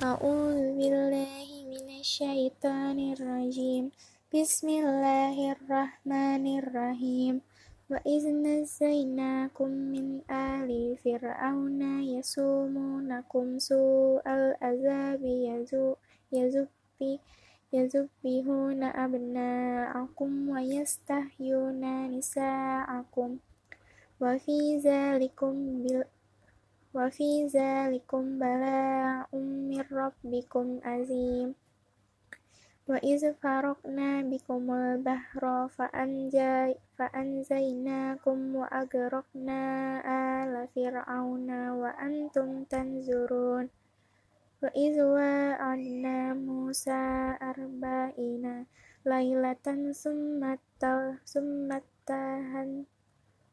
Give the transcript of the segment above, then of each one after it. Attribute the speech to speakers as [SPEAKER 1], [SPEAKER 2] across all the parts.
[SPEAKER 1] أعوذ بالله من الشيطان الرجيم. بسم الله الرحمن الرحيم. وإذ نجيناكم من آل فرعون يسومونكم سوء العذاب. يذبحون أبناءكم ويستحيون نساءكم. وفي ذلكم wa fi zalikum bala'um min rabbikum azim. Wa iz bikum al-bahra fa anjay fa anzaynakum wa agrakna ala fir'auna wa antum tanzurun. Wa iz wa'adna musa arba'ina lailatan summatta summattahan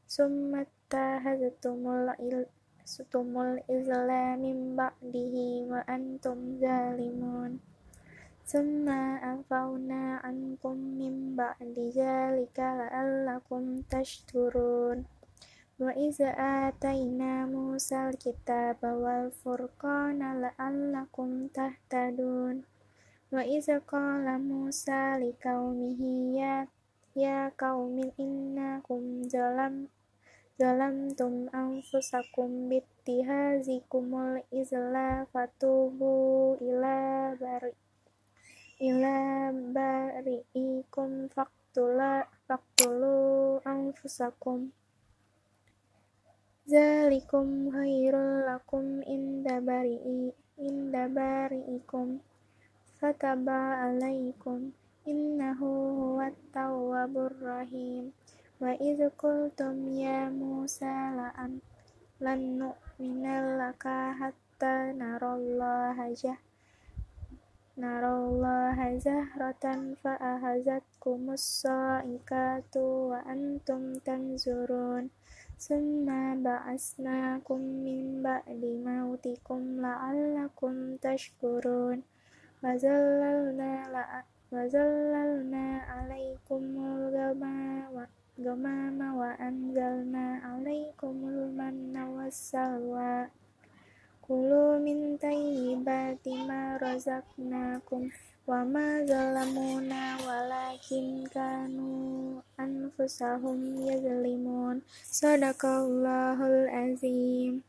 [SPEAKER 1] summattahaztumul sutumul izla min ba'dihi wa antum zalimun. Summa afawna ankum min ba'di zalika la'allakum tashkurun. Wa iza atayna Musa al-kitaba wal furqana la'allakum tahtadun. Wa iza qala Musa liqaumihi ya ya qaumin innakum zalam zalamtum anfusakum bittihazikumul izla fatubu ila bari ila bari'ikum faktula faktulu anfusakum. Zalikum khairul lakum inda bari'i inda bari'ikum. Fataba alaikum innahu huwa tawwabur rahim. Wa izukul qultum ya Musa la'an lan nu'mina laka hatta narallaha jah narallaha zahratan fa ahazatkumus sa'ikatu wa antum tanzurun. Summa ba'asnakum min ba'di mautikum la'allakum tashkurun. Wazallalna la wazallalna alaikumul ghamama dhamama wa anzalna alaikumul manna wassalwa Kulu min tayyibati ma razaqnakum wa ma zalamuna walakin kanu azim.